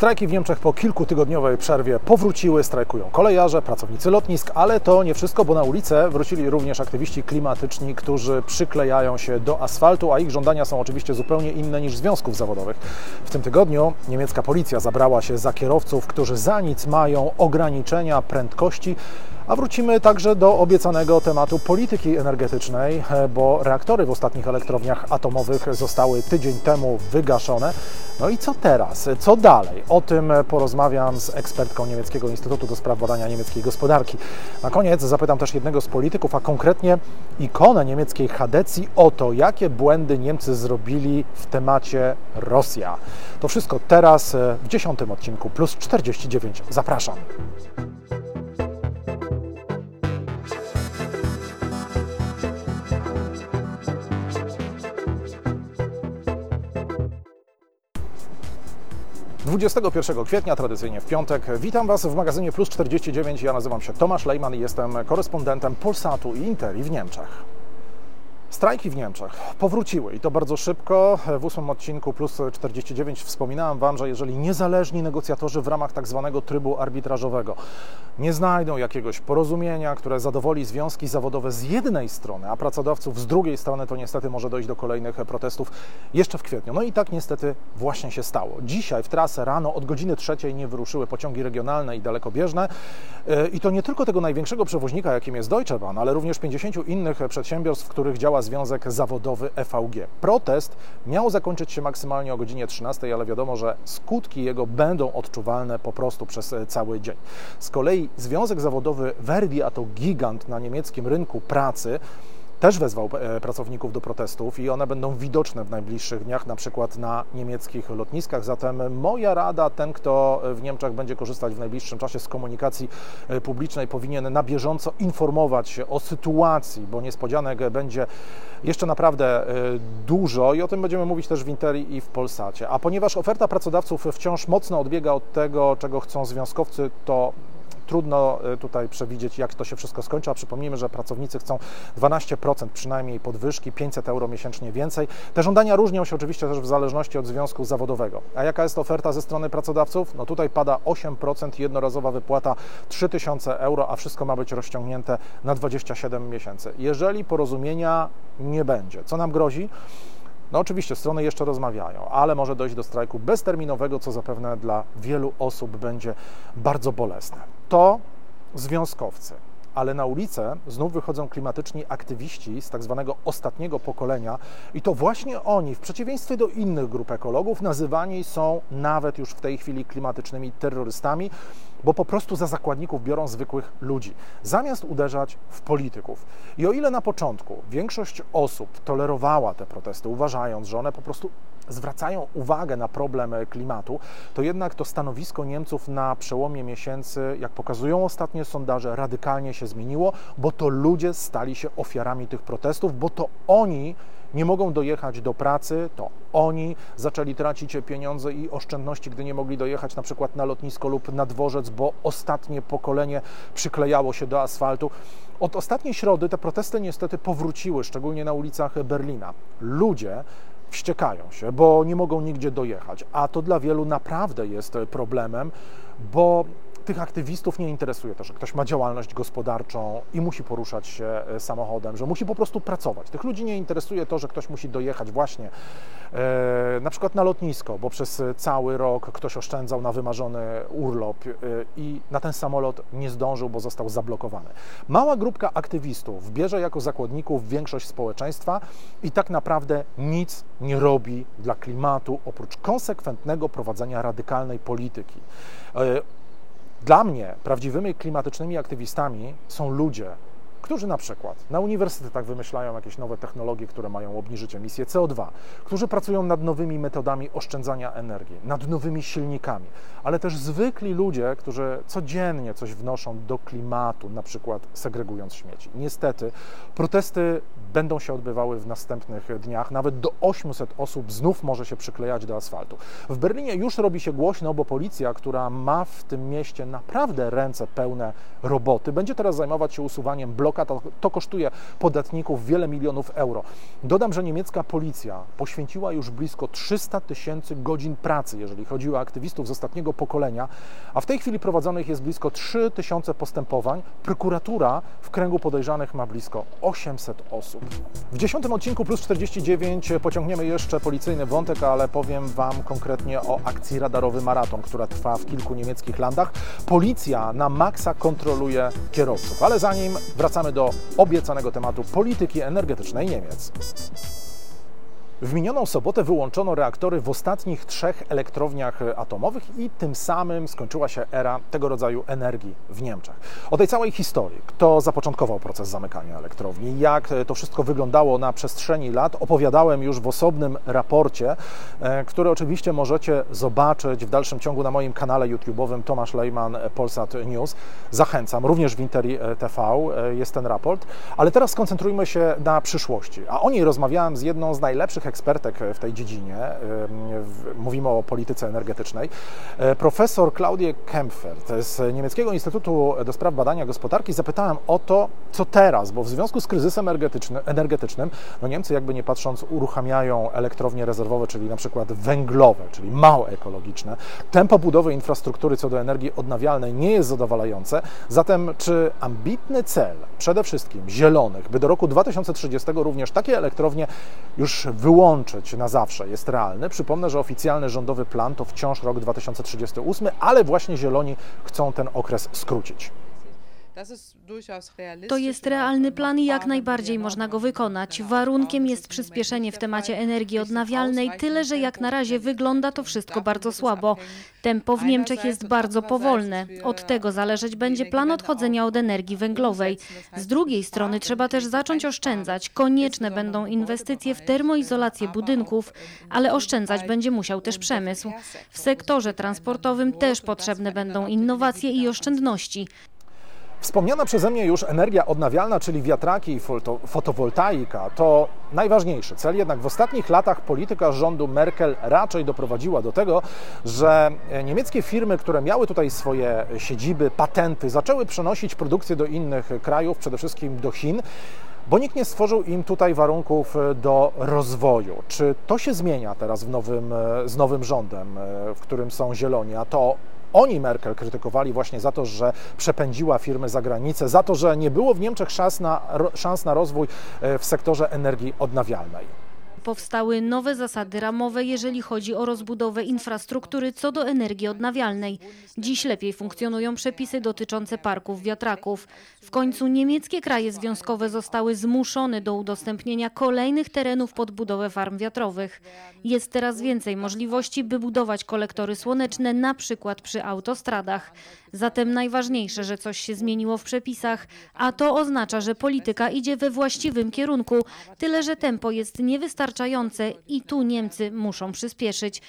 Strajki w Niemczech po kilkutygodniowej przerwie powróciły, strajkują kolejarze, pracownicy lotnisk, ale to nie wszystko, bo na ulicę wrócili również aktywiści klimatyczni, którzy przyklejają się do asfaltu, a ich żądania są oczywiście zupełnie inne niż związków zawodowych. W tym tygodniu niemiecka policja zabrała się za kierowców, którzy za nic mają ograniczenia prędkości a wrócimy także do obiecanego tematu polityki energetycznej, bo reaktory w ostatnich elektrowniach atomowych zostały tydzień temu wygaszone. No i co teraz? Co dalej? O tym porozmawiam z ekspertką Niemieckiego Instytutu do Spraw Badania Niemieckiej Gospodarki. Na koniec zapytam też jednego z polityków, a konkretnie ikonę niemieckiej Hadecji o to, jakie błędy Niemcy zrobili w temacie Rosja. To wszystko teraz w dziesiątym odcinku plus 49. Zapraszam. 21 kwietnia, tradycyjnie w piątek. Witam Was w magazynie Plus 49. Ja nazywam się Tomasz Lejman i jestem korespondentem Polsatu i Interi w Niemczech. Strajki w Niemczech powróciły i to bardzo szybko. W ósmym odcinku plus 49 wspominałem Wam, że jeżeli niezależni negocjatorzy w ramach tak zwanego trybu arbitrażowego nie znajdą jakiegoś porozumienia, które zadowoli związki zawodowe z jednej strony, a pracodawców z drugiej strony, to niestety może dojść do kolejnych protestów jeszcze w kwietniu. No i tak niestety właśnie się stało. Dzisiaj w trasę rano od godziny trzeciej nie wyruszyły pociągi regionalne i dalekobieżne i to nie tylko tego największego przewoźnika, jakim jest Deutsche Bahn, ale również 50 innych przedsiębiorstw, w których działa Związek Zawodowy EVG. Protest miał zakończyć się maksymalnie o godzinie 13, ale wiadomo, że skutki jego będą odczuwalne po prostu przez cały dzień. Z kolei Związek Zawodowy Verdi, a to gigant na niemieckim rynku pracy, też wezwał e, pracowników do protestów i one będą widoczne w najbliższych dniach, na przykład na niemieckich lotniskach. Zatem moja rada, ten kto w Niemczech będzie korzystać w najbliższym czasie z komunikacji e, publicznej, powinien na bieżąco informować się o sytuacji, bo niespodzianek będzie jeszcze naprawdę e, dużo i o tym będziemy mówić też w Interi i w Polsacie. A ponieważ oferta pracodawców wciąż mocno odbiega od tego, czego chcą związkowcy, to trudno e, tutaj przewidzieć, jak to się wszystko skończy, a przypomnijmy, że pracownicy chcą 12% przynajmniej podwyżki, 500 euro miesięcznie więcej. Te żądania różnią się oczywiście też w zależności od związku zawodowego. A jaka jest oferta ze strony pracodawców? No tutaj pada 8%, jednorazowa wypłata 3000 euro, a wszystko ma być rozciągnięte na 27 miesięcy. Jeżeli porozumienia nie będzie, co nam grozi? No oczywiście strony jeszcze rozmawiają, ale może dojść do strajku bezterminowego, co zapewne dla wielu osób będzie bardzo bolesne. To związkowcy, ale na ulicę znów wychodzą klimatyczni aktywiści z tak zwanego ostatniego pokolenia i to właśnie oni, w przeciwieństwie do innych grup ekologów, nazywani są nawet już w tej chwili klimatycznymi terrorystami, bo po prostu za zakładników biorą zwykłych ludzi, zamiast uderzać w polityków. I o ile na początku większość osób tolerowała te protesty, uważając, że one po prostu zwracają uwagę na problem klimatu, to jednak to stanowisko Niemców na przełomie miesięcy, jak pokazują ostatnie sondaże, radykalnie się zmieniło, bo to ludzie stali się ofiarami tych protestów, bo to oni nie mogą dojechać do pracy, to oni zaczęli tracić pieniądze i oszczędności, gdy nie mogli dojechać na przykład na lotnisko lub na dworzec, bo ostatnie pokolenie przyklejało się do asfaltu. Od ostatniej środy te protesty niestety powróciły, szczególnie na ulicach Berlina. Ludzie wściekają się, bo nie mogą nigdzie dojechać, a to dla wielu naprawdę jest problemem, bo tych aktywistów nie interesuje to, że ktoś ma działalność gospodarczą i musi poruszać się e, samochodem, że musi po prostu pracować. Tych ludzi nie interesuje to, że ktoś musi dojechać właśnie e, na przykład na lotnisko, bo przez cały rok ktoś oszczędzał na wymarzony urlop e, i na ten samolot nie zdążył, bo został zablokowany. Mała grupka aktywistów bierze jako zakładników większość społeczeństwa i tak naprawdę nic nie robi dla klimatu oprócz konsekwentnego prowadzenia radykalnej polityki. Dla mnie prawdziwymi klimatycznymi aktywistami są ludzie, którzy na przykład na uniwersytetach wymyślają jakieś nowe technologie, które mają obniżyć emisję CO2, którzy pracują nad nowymi metodami oszczędzania energii, nad nowymi silnikami, ale też zwykli ludzie, którzy codziennie coś wnoszą do klimatu, na przykład segregując śmieci. Niestety protesty będą się odbywały w następnych dniach. Nawet do 800 osób znów może się przyklejać do asfaltu. W Berlinie już robi się głośno, bo policja, która ma w tym mieście naprawdę ręce pełne roboty, będzie teraz zajmować się usuwaniem blokad to, to kosztuje podatników wiele milionów euro. Dodam, że niemiecka policja poświęciła już blisko 300 tysięcy godzin pracy, jeżeli chodzi o aktywistów z ostatniego pokolenia, a w tej chwili prowadzonych jest blisko 3 tysiące postępowań. Prokuratura w kręgu podejrzanych ma blisko 800 osób. W dziesiątym odcinku Plus 49 pociągniemy jeszcze policyjny wątek, ale powiem Wam konkretnie o akcji Radarowy Maraton, która trwa w kilku niemieckich landach. Policja na maksa kontroluje kierowców, ale zanim wracamy do obiecanego tematu polityki energetycznej Niemiec. W minioną sobotę wyłączono reaktory w ostatnich trzech elektrowniach atomowych i tym samym skończyła się era tego rodzaju energii w Niemczech. O tej całej historii, kto zapoczątkował proces zamykania elektrowni, jak to wszystko wyglądało na przestrzeni lat, opowiadałem już w osobnym raporcie, e, który oczywiście możecie zobaczyć w dalszym ciągu na moim kanale YouTube'owym Tomasz Lejman Polsat News. Zachęcam, również w Interi TV e, jest ten raport, ale teraz skoncentrujmy się na przyszłości. A o niej rozmawiałem z jedną z najlepszych ekspertek w tej dziedzinie, mówimy o polityce energetycznej, e, profesor Klaudię Kempfert z Niemieckiego Instytutu do Spraw Badania Gospodarki zapytałem o to, co teraz, bo w związku z kryzysem energetycznym, no Niemcy jakby nie patrząc uruchamiają elektrownie rezerwowe, czyli na przykład węglowe, czyli mało ekologiczne. Tempo budowy infrastruktury co do energii odnawialnej nie jest zadowalające, zatem czy ambitny cel, przede wszystkim zielonych, by do roku 2030 również takie elektrownie już wyłączyć wyłączyć na zawsze jest realny. Przypomnę, że oficjalny rządowy plan to wciąż rok 2038, ale właśnie Zieloni chcą ten okres skrócić. To jest realny plan i jak najbardziej można go wykonać. Warunkiem jest przyspieszenie w temacie energii odnawialnej, tyle że jak na razie wygląda to wszystko bardzo słabo. Tempo w Niemczech jest bardzo powolne. Od tego zależeć będzie plan odchodzenia od energii węglowej. Z drugiej strony trzeba też zacząć oszczędzać. Konieczne będą inwestycje w termoizolację budynków, ale oszczędzać będzie musiał też przemysł. W sektorze transportowym też potrzebne będą innowacje i oszczędności. Wspomniana przeze mnie już energia odnawialna, czyli wiatraki i fotowoltaika, to najważniejszy cel. Jednak w ostatnich latach polityka rządu Merkel raczej doprowadziła do tego, że niemieckie firmy, które miały tutaj swoje siedziby, patenty, zaczęły przenosić produkcję do innych krajów, przede wszystkim do Chin bo nikt nie stworzył im tutaj warunków do rozwoju. Czy to się zmienia teraz w nowym, z nowym rządem, w którym są zieloni, a to oni Merkel krytykowali właśnie za to, że przepędziła firmy za granicę, za to, że nie było w Niemczech szans na, szans na rozwój e, w sektorze energii odnawialnej. Powstały nowe zasady ramowe, jeżeli chodzi o rozbudowę infrastruktury co do energii odnawialnej. Dziś lepiej funkcjonują przepisy dotyczące parków wiatraków. W końcu niemieckie kraje związkowe zostały zmuszone do udostępnienia kolejnych terenów pod budowę farm wiatrowych. Jest teraz więcej możliwości, by budować kolektory słoneczne, na przykład przy autostradach. Zatem najważniejsze, że coś się zmieniło w przepisach, a to oznacza, że polityka idzie we właściwym kierunku, tyle że tempo jest niewystarczające i tu Niemcy muszą przyspieszyć.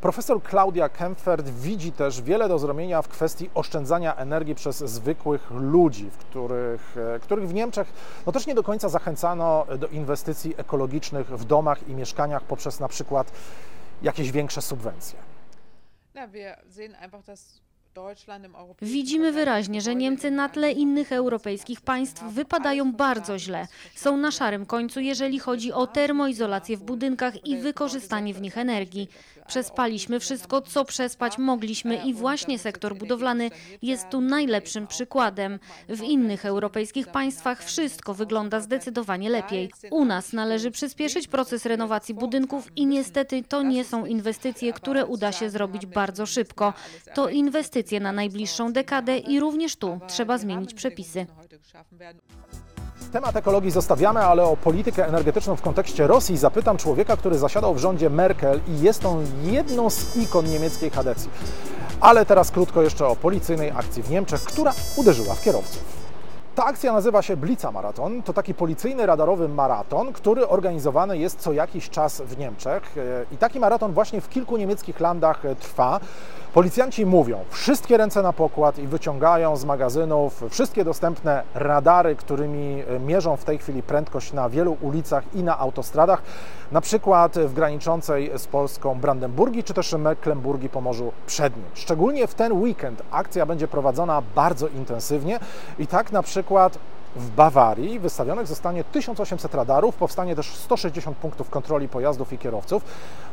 Profesor Klaudia Kempfert widzi też wiele do zrobienia w kwestii oszczędzania energii przez zwykłych ludzi, w których, e, których w Niemczech no też nie do końca zachęcano do inwestycji ekologicznych w domach i mieszkaniach poprzez na przykład jakieś większe subwencje. Ja, wir sehen einfach, dass Widzimy wyraźnie, że Niemcy na tle innych europejskich państw wypadają bardzo źle. Są na szarym końcu, jeżeli chodzi o termoizolację w budynkach i wykorzystanie w nich energii. Przespaliśmy wszystko, co przespać mogliśmy i właśnie sektor budowlany jest tu najlepszym przykładem. W innych europejskich państwach wszystko wygląda zdecydowanie lepiej. U nas należy przyspieszyć proces renowacji budynków i niestety to nie są inwestycje, które uda się zrobić bardzo szybko. To inwestycje na najbliższą dekadę i również tu trzeba zmienić przepisy. Temat ekologii zostawiamy, ale o politykę energetyczną w kontekście Rosji zapytam człowieka, który zasiadał w rządzie Merkel i jest on jedną z ikon niemieckiej kadencji. Ale teraz krótko jeszcze o policyjnej akcji w Niemczech, która uderzyła w kierowców. Ta akcja nazywa się Blica Maraton. To taki policyjny radarowy maraton, który organizowany jest co jakiś czas w Niemczech. I taki maraton właśnie w kilku niemieckich landach trwa. Policjanci mówią, wszystkie ręce na pokład i wyciągają z magazynów wszystkie dostępne radary, którymi e, mierzą w tej chwili prędkość na wielu ulicach i na autostradach, na przykład w graniczącej z Polską Brandenburgii czy też Mecklenburgii po Morzu Przednim. Szczególnie w ten weekend akcja będzie prowadzona bardzo intensywnie i tak na przykład w Bawarii wystawionych zostanie 1800 radarów, powstanie też 160 punktów kontroli pojazdów i kierowców.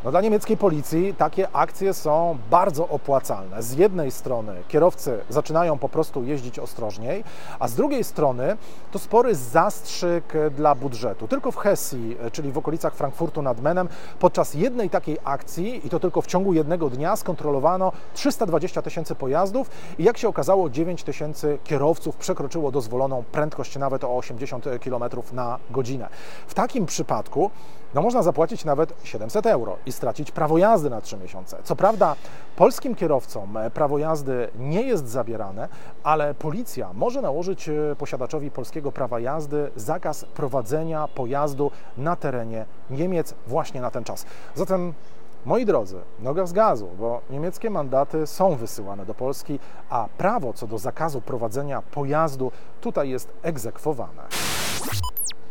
No, dla niemieckiej policji takie akcje są bardzo opłacalne. Z jednej strony kierowcy zaczynają po prostu jeździć ostrożniej, a z drugiej strony to spory zastrzyk dla budżetu. Tylko w Hesji, czyli w okolicach Frankfurtu nad Menem, podczas jednej takiej akcji, i to tylko w ciągu jednego dnia, skontrolowano 320 tysięcy pojazdów i jak się okazało, 9 tysięcy kierowców przekroczyło dozwoloną prędkość nawet o 80 km na godzinę. W takim przypadku no można zapłacić nawet 700 euro i stracić prawo jazdy na 3 miesiące. Co prawda, polskim kierowcom prawo jazdy nie jest zabierane, ale policja może nałożyć e, posiadaczowi polskiego prawa jazdy zakaz prowadzenia pojazdu na terenie Niemiec właśnie na ten czas. Zatem Moi drodzy, noga z gazu, bo niemieckie mandaty są wysyłane do Polski, a prawo co do zakazu prowadzenia pojazdu tutaj jest egzekwowane.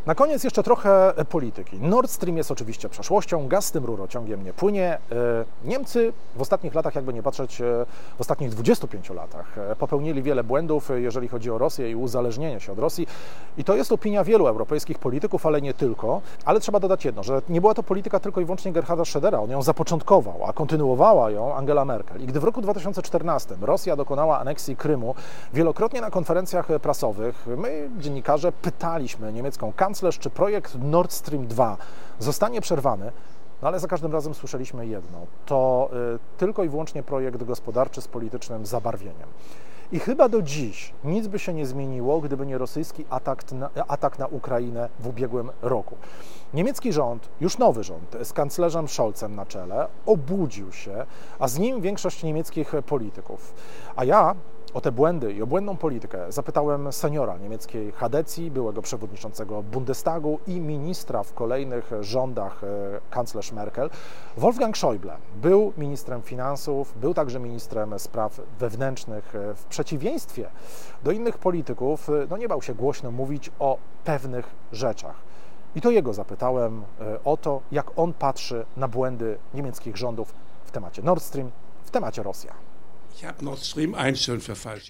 Na koniec jeszcze trochę polityki. Nord Stream jest oczywiście przeszłością, gaz z tym rurociągiem nie płynie. E, Niemcy w ostatnich latach, jakby nie patrzeć, e, w ostatnich 25 latach e, popełnili wiele błędów, jeżeli chodzi o Rosję i uzależnienie się od Rosji. I to jest opinia wielu europejskich polityków, ale nie tylko. Ale trzeba dodać jedno, że nie była to polityka tylko i wyłącznie Gerharda Schrödera. On ją zapoczątkował, a kontynuowała ją Angela Merkel. I gdy w roku 2014 Rosja dokonała aneksji Krymu, wielokrotnie na konferencjach prasowych my, dziennikarze, pytaliśmy niemiecką kanclerz, kanclerz, czy projekt Nord Stream 2 zostanie przerwany, no ale za każdym razem słyszeliśmy jedno: to y, tylko i wyłącznie projekt gospodarczy z politycznym zabarwieniem. I chyba do dziś nic by się nie zmieniło, gdyby nie rosyjski atak na, atak na Ukrainę w ubiegłym roku. Niemiecki rząd, już nowy rząd, z kanclerzem Scholzem na czele, obudził się, a z nim większość niemieckich polityków. A ja o te błędy i o błędną politykę zapytałem seniora niemieckiej Hadecji, byłego przewodniczącego Bundestagu i ministra w kolejnych rządach e, kanclerz Merkel, Wolfgang Schäuble. Był ministrem finansów, był także ministrem spraw wewnętrznych. E, w przeciwieństwie do innych polityków, e, no nie bał się głośno mówić o pewnych rzeczach. I to jego zapytałem o to, jak on patrzy na błędy niemieckich rządów w temacie Nord Stream, w temacie Rosja.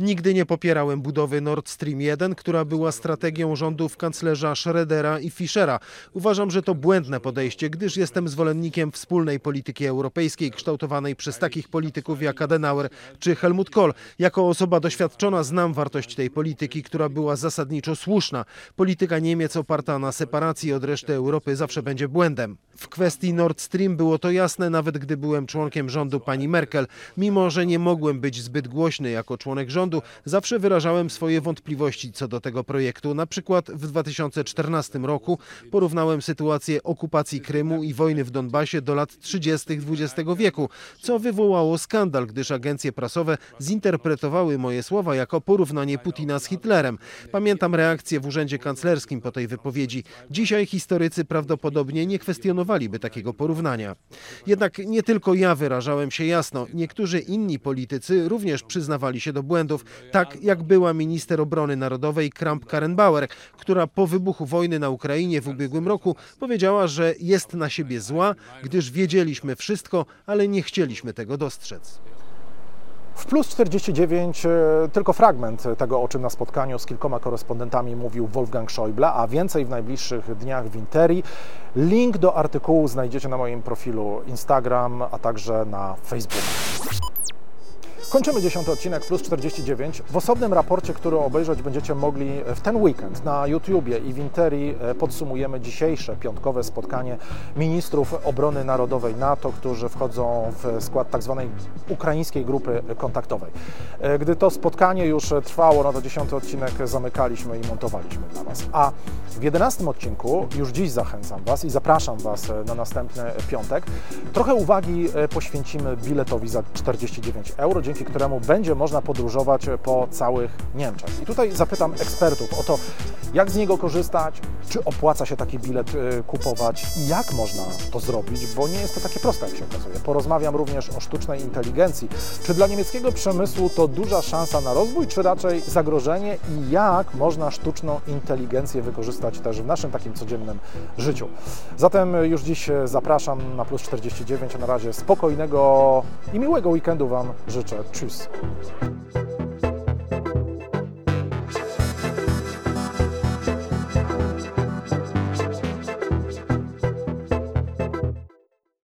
Nigdy nie popierałem budowy Nord Stream 1, która była strategią rządów kanclerza Schrödera i Fischera. Uważam, że to błędne podejście, gdyż jestem zwolennikiem wspólnej polityki europejskiej kształtowanej przez takich polityków jak Adenauer czy Helmut Kohl. Jako osoba doświadczona znam wartość tej polityki, która była zasadniczo słuszna. Polityka Niemiec oparta na separacji od reszty Europy zawsze będzie błędem. W kwestii Nord Stream było to jasne, nawet gdy byłem członkiem rządu pani Merkel. Mimo, że nie mogłem być zbyt głośny jako członek rządu, zawsze wyrażałem swoje wątpliwości co do tego projektu. Na przykład w 2014 roku porównałem sytuację okupacji Krymu i wojny w Donbasie do lat 30. XX wieku, co wywołało skandal, gdyż agencje prasowe zinterpretowały moje słowa jako porównanie Putina z Hitlerem. Pamiętam reakcję w urzędzie kanclerskim po tej wypowiedzi. Dzisiaj historycy prawdopodobnie nie kwestionowaliby takiego porównania. Jednak nie tylko ja wyrażałem się jasno, niektórzy inni politycy politycy również przyznawali się do błędów, tak jak była minister obrony narodowej Kramp-Karrenbauer, która po wybuchu wojny na Ukrainie w ubiegłym roku powiedziała, że jest na siebie zła, gdyż wiedzieliśmy wszystko, ale nie chcieliśmy tego dostrzec. W Plus 49 e, tylko fragment tego, o czym na spotkaniu z kilkoma korespondentami mówił Wolfgang Schäuble, a więcej w najbliższych dniach w Interi. Link do artykułu znajdziecie na moim profilu Instagram, a także na Facebooku. Kończymy dziesiąty odcinek Plus 49 w osobnym raporcie, który obejrzeć będziecie mogli w ten weekend na YouTubie i w Interi e, podsumujemy dzisiejsze piątkowe spotkanie ministrów obrony narodowej NATO, którzy wchodzą w skład tzw. Tak ukraińskiej grupy kontaktowej. E, gdy to spotkanie już trwało, no to dziesiąty odcinek zamykaliśmy i montowaliśmy dla Was. A w jedenastym odcinku już dziś zachęcam Was i zapraszam Was na następny piątek. Trochę uwagi e, poświęcimy biletowi za 49 euro, dzięki któremu będzie można podróżować po całych Niemczech. I tutaj zapytam ekspertów o to, jak z niego korzystać, czy opłaca się taki bilet y, kupować i jak można to zrobić, bo nie jest to takie proste, jak się okazuje. Porozmawiam również o sztucznej inteligencji. Czy dla niemieckiego przemysłu to duża szansa na rozwój, czy raczej zagrożenie i jak można sztuczną inteligencję wykorzystać też w naszym takim codziennym życiu. Zatem już dziś zapraszam na Plus 49. Na razie spokojnego i miłego weekendu Wam życzę. Tschüss.